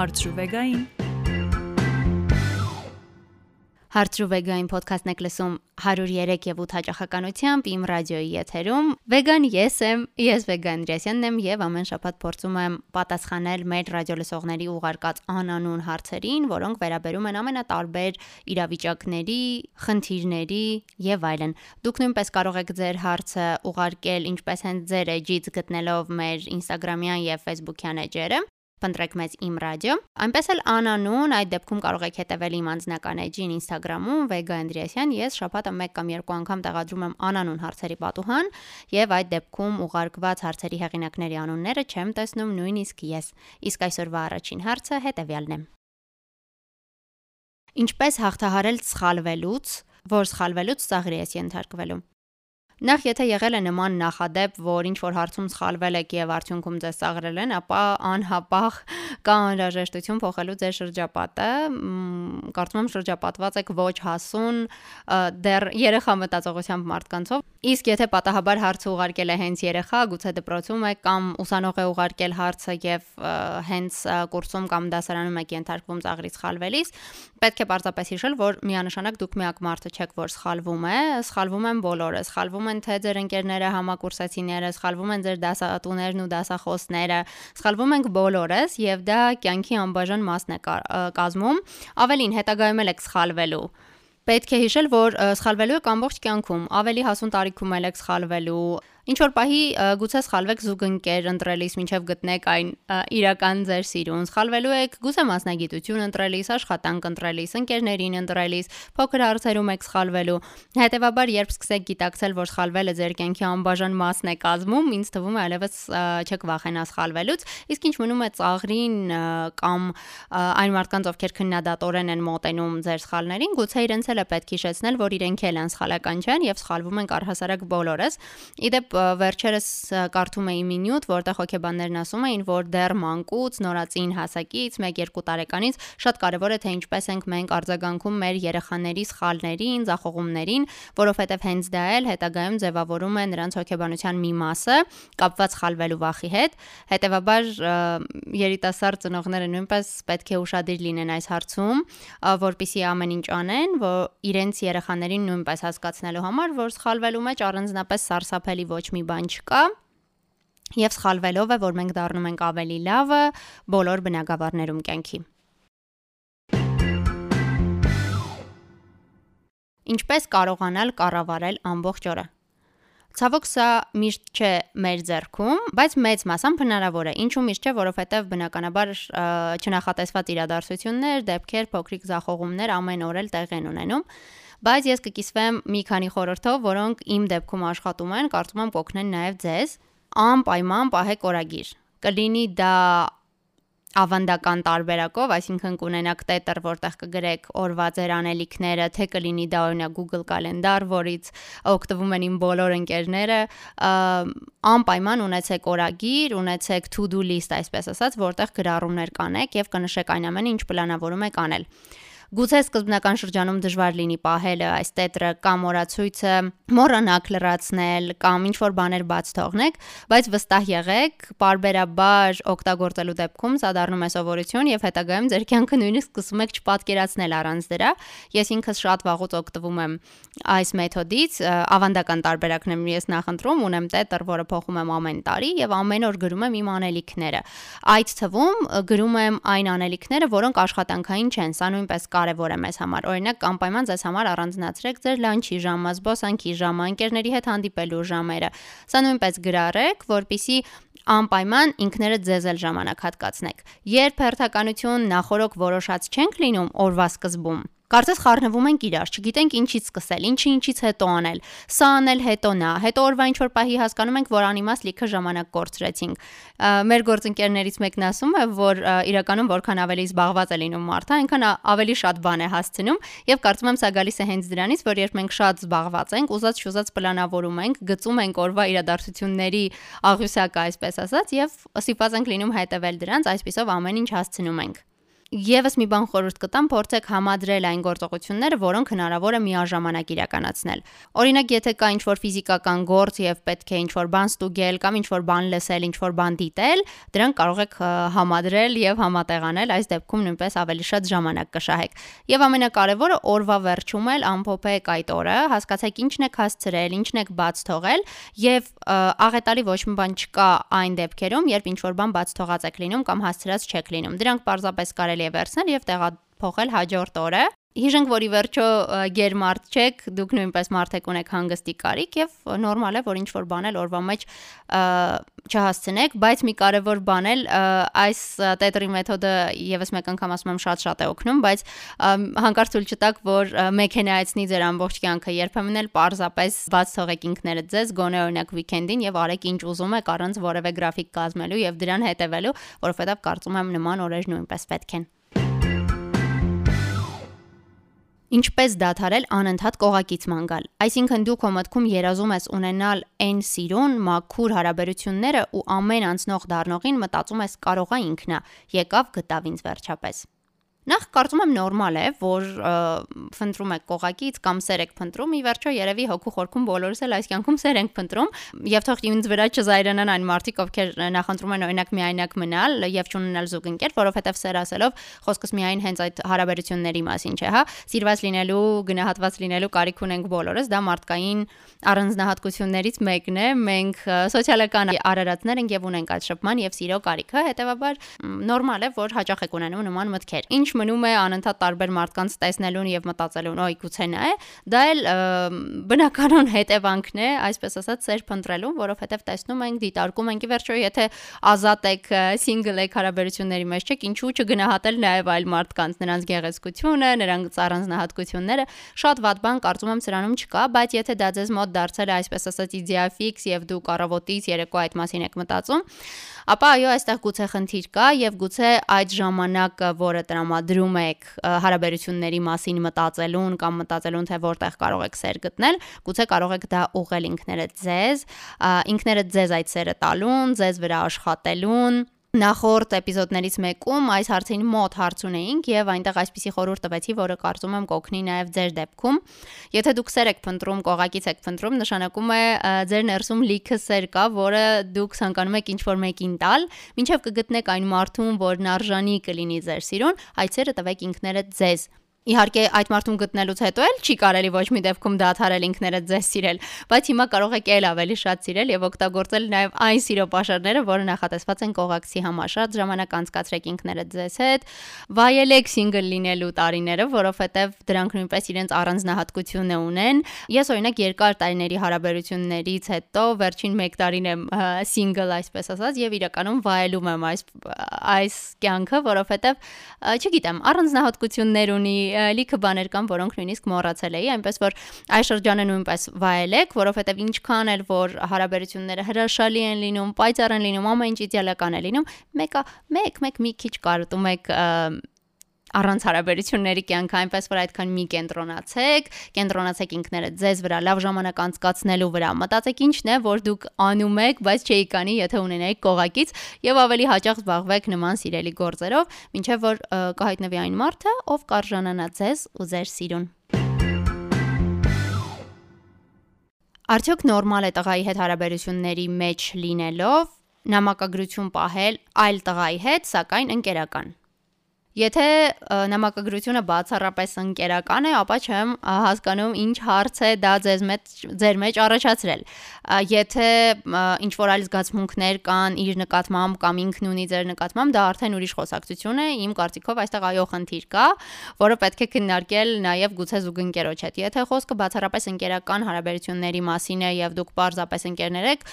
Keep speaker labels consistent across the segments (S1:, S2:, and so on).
S1: Հարցրուվեգային
S2: Հարցրուվեգային ոդքասթն եք լսում 103 եւ 8 հաճախականությամբ իմ ռադիոյի եթերում։ Վեգան ես եմ, ես Վեգան Դրեսյանն եմ եւ ամեն շաբաթ փորձում եմ պատասխանել մեր ռադիոլսողների ուղարկած անանուն հարցերին, որոնք վերաբերում են ամենատարբեր իրավիճակների, խնդիրների եւ այլն։ Դուք նույնպես կարող եք ձեր հարցը ուղարկել ինչպես հենց ձեր էջից գտնելով մեր Instagram-յան եւ Facebook-յան էջերը փնտրեք մեզ իմ ռադիո։ Այնպես էլ անանուն, այդ դեպքում կարող եք հետևել իմ անձնական էջին Instagram-ում Vega Andreasyan, ես շաբաթը 1 կամ 2 անգամ տեղադրում եմ անանուն հարցերի պատուհան, եւ այդ դեպքում ուղարկված հարցերի հեղինակների անունները չեմ տեսնում նույնիսկ ես։ Իսկ այսօրվա առաջին հարցը հետեւյալն է. Ինչպես հաղթահարել սխալվելուց, որ սխալվելուց ծաղրի ես ենթարկվելու։ Նախ եթե եղել է նման նախադեպ, որ ինչ որ հարցում սխալվել եք եւ արդյունքում ձեզ ծաղրել են, ապա անհապաղ կա անհրաժեշտություն փոխելու ձեր շրջապատը։ Կարծում եմ շրջապատված եք ոչ հասուն, դեռ երեխա մտածողությամբ մարդկանցով։ Իսկ եթե պատահաբար հարցը ուղարկել է հենց երեխա, գուցե դպրոցում եք կամ ուսանող է ուղարկել հարցը եւ հենց կուրսում կամ դասարանում եք ենթարկվում ծաղրից սխալվելիս, պետք է պարզապես հիշել, որ միանշանակ դուք միակ մարդը չեք, որ սխալվում է, սխալվում են բոլորը, սխալվում են թե ձեր ընկերները, համակուրսացիները, սխալվում են ձեր դասատուներն ու դասախոսները, սխալվում ենք բոլորս եւ դա կյանքի անբաժան մասն է կազմում։ Ավելին հետագայում եք սխալվելու պետք է հիշել, որ սխալվելու եք ամբողջ կյանքում, ավելի հասուն տարիքում եք սխալվելու, Ինչ որ պահի գուցե սխալվեք զուգընկեր ընտրելիս, ինչև գտնեք այն իրական ձեր սիրուն։ Սխալվելու եք գուցե մասնագիտություն ընտրելիս, աշխատանք ընտրելիս, ընկերներին ընտրելիս, փոքր հարցերում եք սխալվելու։ Հետևաբար, երբ սկսեք գիտակցել, որ սխալվելը ձեր կյանքի անբաժան մասն է կազմում, ինձ թվում է այլևս չեք վախենա սխալվելուց, իսկ ինչ մնում է ծաղրին կամ այն մարդկանց, ովքեր քննադատորեն են մոտենում ձեր սխալներին, գուցե իրենց էլ է պետք հիշեցնել, որ իրենք էլ են սխալական չեն եւ սխալվում են առհասարակ բոլորս։ Իդեպ վերջերս կարդում էի մի նյութ, որտեղ հոկեբաններն ասում էին, որ դեռ մանկուց, նորածին հասակից, 1-2 տարեկանից շատ կարևոր է թե ինչպես ենք մենք արձագանքում մեր երեխաների սխալներին, ձախողումներին, որովհետև հենց դա էլ հետագայում ձևավորում է նրանց հոկեբանության մի մասը, կապված սխալվելու վախի հետ։ Հետևաբար երիտասարդ ծնողները նույնպես պետք է ուշադիր լինեն այս հարցում, որpիսի ամեն ինչ անեն, որ իրենց երեխաներին նույնպես հասկացնելու համար, որ սխալվելու մեջ առանձնապես սարսափելի ոչ մի բան չկա եւ սխալվելով է, որ մենք դառնում ենք ավելի լավը բոլոր բնակավարներում կյանքի։ Ինչպես կարողանալ կառավարել ամբողջ օրը։ Ցավոք սա միշտ չէ մեր ձեռքում, բայց մեծ մասամբ հնարավոր է։ Ինչու միշտ չէ, որովհետև բնականաբար չնախատեսված իրադարձություններ, դեպքեր, փոքրիկ զախողումներ ամեն օր էլ տեղ են ունենում բայց ես կկիսվեմ մի քանի խորհրդով, որոնք իմ դեպքում աշխատում են, կարծում եմ կօգնեն նաև ձեզ։ Անպայման պահեք օրագիր։ Կլինի դա ավանդական տարբերակով, այսինքն կունենաք տետր, որտեղ կգրեք օրվա ձեր անելիքները, թե կլինի դա օրինակ Google կալենդար, որից օգտվում են իմ բոլոր ընկերները, անպայման ունեցեք օրագիր, ունեցեք to-do list, այսպես ասած, որտեղ գրառումներ կանեք եւ կնշեք այն ամենը, ինչ պլանավորում եք անել։ Գուցե սկզբնական շրջանում դժվար լինի պահելը այս տետրը կամ օրացույցը, մոռանաք լրացնել կամ ինչ որ բաներ բաց թողնեք, բայց վստահ եղեք, parberabar օգտագործելու դեպքում սա դառնում է սովորություն եւ հետագայում ձեր կյանքը նույնիսկ սկսում եք չպատկերացնել առանց դրա։ Ես ինքս շատ վաղուց օգտվում եմ այս մեթոդից, ավանդական տարբերակն եմ ես նախընտրում, ունեմ տետր, որը փոխում եմ ամեն տարի եւ ամեն օր գրում եմ իմ անելիքները։ Այդ թվում գրում եմ այն անելիքները, որոնք աշխատանքային չեն, սա նույնպես կա կարևոր է մեզ համար։ Օրինակ, անպայման ձեզ համար առանձնացրեք ձեր լանչի ժամը, զբոսանքի ժամը, ընկերների հետ հանդիպելու ժամերը։ Սա նույնպես գրառեք, որpիսի անպայման ինքներդ ձեզ էլ ժամանակ հատկացնեք։ Երբ հերթականություն նախորոք որոշած չենք լինում օրվա սկզբում, Կարծես խառնվում ենք իրար, չգիտենք ինչից սկսել, ինչի ինչից հետո անել։ Սա անել հետո նա, հետո օրվա ինչ որ պահի հասկանում ենք, որ անիմաստ լիքը ժամանակ կորցրեցինք։ Մեր գործընկերներից մեկն ասում է, որ իրականում որքան ավելի զբաղված է լինում մարդը, այնքան ավելի շատ բան է հասցնում, եւ կարծում եմ սա գալիս է հենց դրանից, որ երբ մենք շատ զբաղված ենք, ուզած շուզած պլանավորում ենք, գծում ենք օրվա իրադարձությունների աղյուսակը, այսպես ասած, եւ ստիպված ենք լինում հետեւել դրանց, այսպեսով ամեն ինչ հասցնում ենք։ Եվս մի բան խորհուրդ կտամ, փորձեք համադրել այն գործողությունները, որոնք հնարավոր է միաժամանակ իրականացնել։ Օրինակ, եթե կա ինչ-որ ֆիզիկական գործ եւ պետք է ինչ-որ բան ստուգել կամ ինչ-որ բան լսել, ինչ-որ բան դիտել, դրանք կարող եք համադրել եւ համատեղանել, այս դեպքում նույնպես ավելի շատ ժամանակ կշահեք։ Եվ ամենակարևորը օրվա վերջում էլ ամփոփեք այդ օրը, հասկացեք ինչն եք հասցրել, ինչն եք բաց թողել եւ աղետալի ոչ մի բան չկա այն դեպքերում, երբ ինչ-որ բան բաց թողած եք լինում կամ հասցրած չեք լինում։ Դրանք պարզապես կարելի կարելի է վերցնել եւ տեղափոխել հաջորդ օրը։ Հիշենք, որ ի վերջո գերմարտ չեք, դուք նույնպես մարդեք ունեք հանգստի կարիք եւ նորմալ է, որ ինչ որ բանել օրվա մեջ չհասցնեք, բայց մի կարևոր բան էլ այս տետրի մեթոդը եւս մեկ անգամ ասում եմ շատ-շատ է օգնում, բայց հանկարծ ցույց չտաք, որ մեքենայացնի ձեր ամբողջ կյանքը, երբեմն էլ parzapes բաց թողեք ինքներդ ձեզ, գոնե օրինակ վիկենդին եւ արեք ինչ ուզում եք առանց որևէ գրաֆիկ կազմելու եւ դրան հետևելու, որովհետեւ կարծում եմ նման օրեր նույնպես պետք են։ Ինչպես դադարել անընդհատ կողակիցման գալ։ Այսինքն դու քո մտքում երազում ես ունենալ այն սիրուն, մաքուր հարաբերությունները ու ամեն անցնող դառնողին մտածում ես կարողա ինքնա։ Եկավ գտավ ինձ վերջապես։ Նախ կարծում եմ նորմալ է, որ փնտրում եք կողակից կամ սեր եք փնտրում, ի վերջո երևի հոգու խորքում բոլորս էլ այս կյանքում սեր ենք փնտրում, եւ թող ինձ վրա չզայրանան այն մարդիկ, ովքեր նախընտրում են օրինակ միայնակ մնալ եւ չունենալ զուգընկեր, որովհետեւ սեր ասելով խոսքս միայն հենց այդ հարաբերությունների մասին չէ, հա։ Սիրված լինելու, գնահատված լինելու կարիք ունենք բոլորս, դա մարդկային առանձնահատկություններից մեկն է։ Մենք սոցիալական արարածներ ենք եւ ունենք այդ շփման եւ սիրո կարիքը, հետեւաբար նորմալ է, որ հաճախ եք ունենում նման մտքեր։ Ինչ մնում է անընդհատ տարբեր մարդկանց տեսնելուն եւ մտածելուն, օй գուցե նա է, դա էլ բնականon հետևանքն է, այսպես ասած, սեր փնտրելուն, որովհետեւ տեսնում ենք, դիտարկում ենք, ի վերջո, եթե ազատ եք, single եք հարաբերությունների մեջ չեք, ինչու չգնահատել նաեւ այլ մարդկանց, նրանց գեղեցկությունը, նրանց առանձնահատկությունները, շատ ված բան կարծում եմ սրանում չկա, բայց եթե դա ձեզ մոտ դարձել է այսպես ասած իդեա ֆիքս եւ դու կարավոտից երեկո այդ մասին եք մտածում, ապա այո, այստեղ գուցե խնդիր կա եւ գուցե այդ ժամանակը, որը տրամադրում եք հարաբերությունների մասին մտածելուն կամ մտածելուն թե որտեղ կարող եք սեր գտնել, գուցե կարող եք դա ուղղել ինքներդ ձեզ, ինքներդ ձեզ այդ սերը տալուն, ձեզ վրա աշխատելուն Նախորդ էպիզոդներից մեկում այս հարցին մոտ հարց ունեինք եւ այնտեղ այսպիսի խորհուրդ տվեցի, որը կարծում եմ կօգնի նաեւ ձեր դեպքում։ Եթե դուք սեր եք փնտրում, կողակից եք փնտրում, նշանակում է ձեր ներսում լիքը սեր կա, որը դուք ցանկանում եք ինչ-որ մեկին տալ, ինչեւ կգտնեք այն մարդուն, որն արժանի կլինի ձեր սիրուն, այդ սերը տվեք ինքներդ ձեզ Իհարկե այդ մարդուն գտնելուց հետո էլ չի կարելի ոչ մի դեպքում դադարել ինքներդ ձեզ սիրել, բայց հիմա կարող եք ել ավելի շատ սիրել եւ օգտագործել նաեւ այն սիրո pašարները, որը նախատեսված են կողակցի համար։ Շատ ժամանակ անցկացրեք ինքներդ ձեզ հետ, վայելեք single լինելու տարիները, որովհետեւ դրանք նույնպես իրենց առանձնահատկությունը ունեն։ Ես օրինակ երկար տարիների հարաբերություններից հետո վերջին 1 տարին եմ single այսպես ասած եւ իրականում վայելում եմ այս այս կյանքը, որովհետեւ չգիտեմ, առանձնահատկություններ ունի լիքը բաներ կան, որոնք նույնիսկ մոռացել էի, այնպես որ այս շրջանը նույնպես վայելեք, որովհետև ինչքան էլ որ հարաբերությունները հրաշալի են լինում, պայծառ են լինում, ամեն ինչ իդեալական է լինում, մեկը մեկ մեկ մի քիչ կարոտում եք առանց հարաբերությունների կյանքը այնպես որ այդքան մի կենտրոնացեք, կենտրոնացեք ինքներդ ձեզ վրա, լավ ժամանակ անցկացնելու վրա։ Մտածեք ինչն է, որ դուք անում եք, բայց չէի կանի, եթե ունենայիք կողակից եւ ավելի հաճախ զբաղվեք նման սիրելի գործերով, ինչեւ որ կհայտնվի այն մարդը, ով կարժանանա ձեզ ու ձեր սիրուն։ Արդյոք նորմալ է տղայի հետ հարաբերությունների մեջ լինելով նամակագրություն պահել այլ տղայի հետ, սակայն ընկերական։ Եթե նամակագրությունը բացառապես ընկերական է, ապա չեմ հասկանում ինչ հարց է դա ձեզ մեջ ձեր մեջ առաջացրել։ Եթե ինչ որ այլ զգացմունքներ կան իր նկատմամբ կամ ինքն ունի ձեր նկատմամբ, դա արդեն ուրիշ խոսակցություն է։ Իմ կարծիքով այստեղ այո խնդիր կա, որը պետք է քննարկել նաև գուցե զուգընկերոջ հետ։ Եթե խոսքը բացառապես ընկերական հարաբերությունների մասին է եւ դուք պարզապես ընկերներ եք,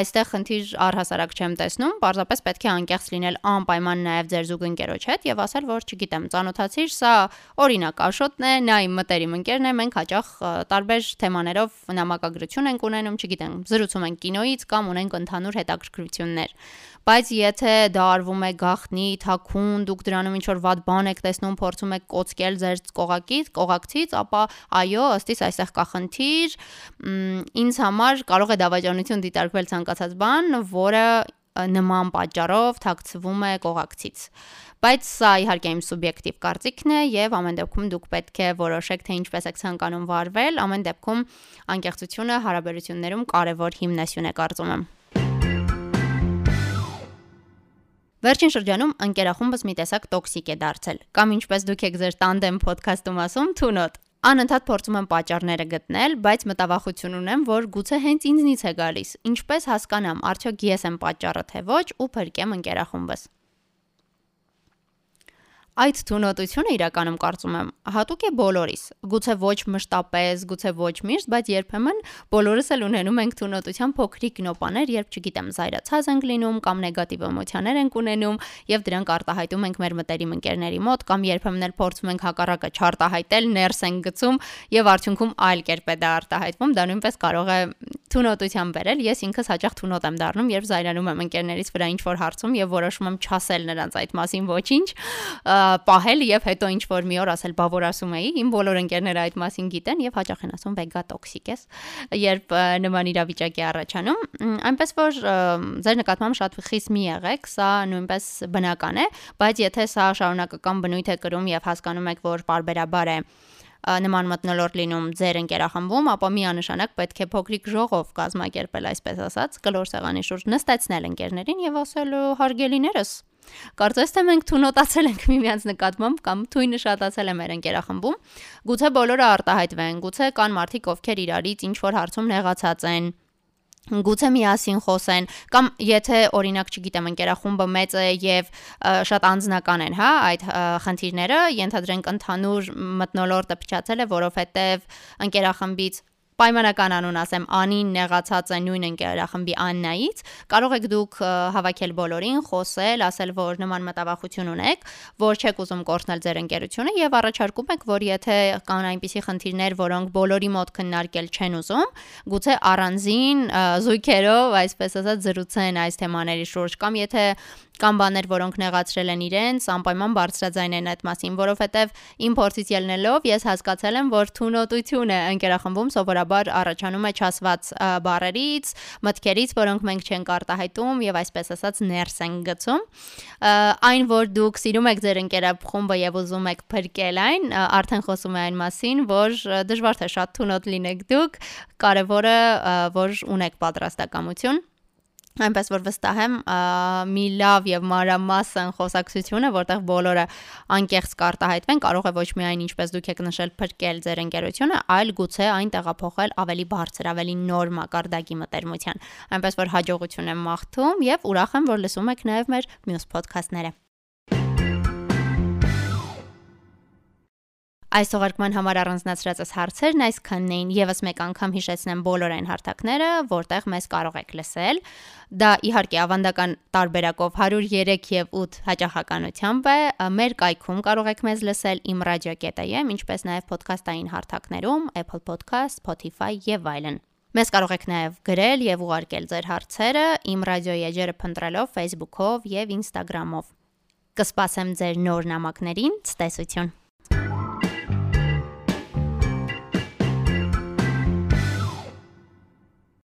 S2: այստեղ խնդիր առհասարակ չեմ տեսնում, պարզապես պետք է անկեղծ լինել անպայման նաև ձեր զուգընկերոջ հետ եւ ասել, որ չգիտեմ, ծանոթացիր, սա օրինակ Աշոտն է, նա իմ մտերիմ ընկերն է, մենք հաճախ տարբեր թեմաներով նամակագրություն ենք ունենում, չգիտեմ, զրուցում ենք կինոից կամ ունենք ընդհանուր հետաքրքրություններ։ Բայց եթե դա արվում է գախնի, թաքուն, դուք դրանում ինչ որ վատ բան եք տեսնում, փորձում եք կոծկել ձեր կողակից, կողակցից, ապա այո, ըստիս այստեղ կա խնդիր։ Ինձ համար կարող է դավաճանություն դիտարկվել ցանկացած բան, որը նման պատճառով թաքցվում է կողակցից։ Բայց սա իհարկե իմ սուբյեկտիվ կարծիքն է եւ ամեն դեպքում դուք պետք է որոշեք թե ինչպես եք ցանկանում վարվել, ամեն դեպքում անկեղծությունը հարաբերություններում կարևոր հիմնասյուն է կարծում եմ։ Վերջին շրջանում ընկերախումբս մի տեսակ տոքսիկ է դարձել, կամ ինչպես դուք եք ձեր տանդեմ ոդքասթում ասում, թունոտ։ Անընդհատ փորձում եմ պատճառները գտնել, բայց մտավախություն ունեմ, որ գուցե հենց ինձնից է գալիս։ Ինչպես հասկանամ, արդյոք ես եմ պատճառը թե ոչ ու փրկեմ ընկերախումբս։ Այդ թունոտությունը իրականում կարծում եմ հատուկ է բոլորիս։ Գուցե ոչ մշտապես, գուցե ոչ միշտ, բայց երբեմն բոլորս էլ ունենում ենք թունոտության փոքրիկ նոպաներ, երբ չգիտեմ, զայրացած ենք լինում կամ նեգատիվ էմոցիաներ ենք ունենում եւ դրանք արտահայտում ենք մեր մտերիմ ընկերների մոտ կամ երբեմն էլ փորձում ենք հակառակը չարտահայտել, ներս ենք գցում եւ արդյունքում այլ կերպ է դա արտահայտվում։ Դա նույնպես կարող է թունոտության բերել։ Ես ինքս հաճախ թունոտ եմ դառնում, երբ զայրանում եմ ընկերներից վրա ինչ որ հարցում եւ որոշում եմ չասել նրանց այդ մասին ոչինչ պահել եւ հետո ինչ որ մի օր ասել, բա որ ասում էի, իմ բոլոր ընկերները այդ մասին գիտեն եւ հաճախ են ասում, վեգա տոքսիկ ես, երբ նման իրավիճակ է առաջանում, այնպես որ ձեր նկատմամբ շատ խիստ մի եղեք, սա նույնպես բնական է, բայց եթե սա շարունակական բնույթ է կրում եւ հասկանում եք, որ parberabar է նման մտնոլորտ լինում ձեր ընկերախմբում, ապա միանշանակ պետք է փոքրիկ ժողով կազմակերպել, այսպես ասած, կլոր սեղանի շուրջ նստեցնել ընկերներին եւ ասել հարգելիներս Կարծես թե մենք թունոտացել ենք միմյանց նկատմամբ կամ թույնը շատացել է մեր ընկերախմբում։ Գուցե բոլորը արտահայտվեն, գուցե կան մարդիկ, ովքեր իրարից ինչ որ հարցում նեղացած են, գուցե միասին խոսեն կամ եթե օրինակ չգիտեմ ընկերախումբը մեծ է եւ շատ անձնական են, հա, այդ խնդիրները ենթադրենք ընդհանուր մտնոլորտը փչացել է, որովհետեւ ընկերախմբից պայմանական անուն ասեմ, Անին նեղացած է նույն ընկերախմբի Աննայից, կարող եք դուք հավաքել բոլորին, խոսել, ասել, որ նման մտավախություն ունեք, որ չեք ուզում կորցնել ձեր ընկերությունը եւ առաջարկում եք, որ եթե կան այնպիսի խնդիրներ, որոնք բոլորի մոտ քննարկել չեն ուզում, գուցե առանձին զույգերով, այսպես ասած, զրուցեն այս թեմաների շուրջ կամ եթե Կան բաներ, որոնք նեղացրել են իրենց, անպայման բարձրաձայն են այդ մասին, որովհետև իմ փորձից ելնելով ես հասկացել եմ, որ թունոտությունը ընկերախմբում սովորաբար առաջանում է չասված բառերից, մտքերից, որոնք մենք չենք արտահայտում եւ այսպես ասած ներս են գցում։ Այն, որ դուք սիրում եք ձեր ընկերախումբը եւ ուզում եք փրկել այն, արդեն խոսում է այն մասին, որ դժվար թե շատ թունոտ լինեք դուք, կարևորը որ ունեք պատրաստակամություն այնպես որ վստահ եմ մի լավ եւ մանրամասն խոսակցությունը, որտեղ բոլորը անկեղծ կարտահայտվեն, կարող է ոչ միայն ինչպես դուք եք նշել փրկել ձեր ընկերությունը, այլ գուցե այն տեղափոխել ավելի բարձր, ավելի նոր մակարդակի մտերմության։ Այնպես որ հաջողություն եմ մաղթում եւ ուրախ եմ, որ լսում եք նաեւ մեր մյուս ոդքասթները։ Այս թողարկման համար առանձնացրածս հարցերն այսքանն էին։ Եվս մեկ անգամ հիշեցնեմ բոլոր այն հարթակները, որտեղ մեզ կարող եք լսել։ Դա իհարկե ավանդական տարբերակով 103 եւ 8 հաճախականությամբ է։ Մեր կայքում կարող եք մեզ լսել ռադիո.am, ինչպես նաեւ ոդքասթային հարթակներում Apple Podcast, Spotify եւ այլն։ Մեզ կարող եք նաև գրել եւ ուղարկել ձեր հարցերը իմ ռադիոյի էջերը փնտրելով Facebook-ով եւ Instagram-ով։ Կսպասեմ ձեր նոր նամակներին։ Ցտեսություն։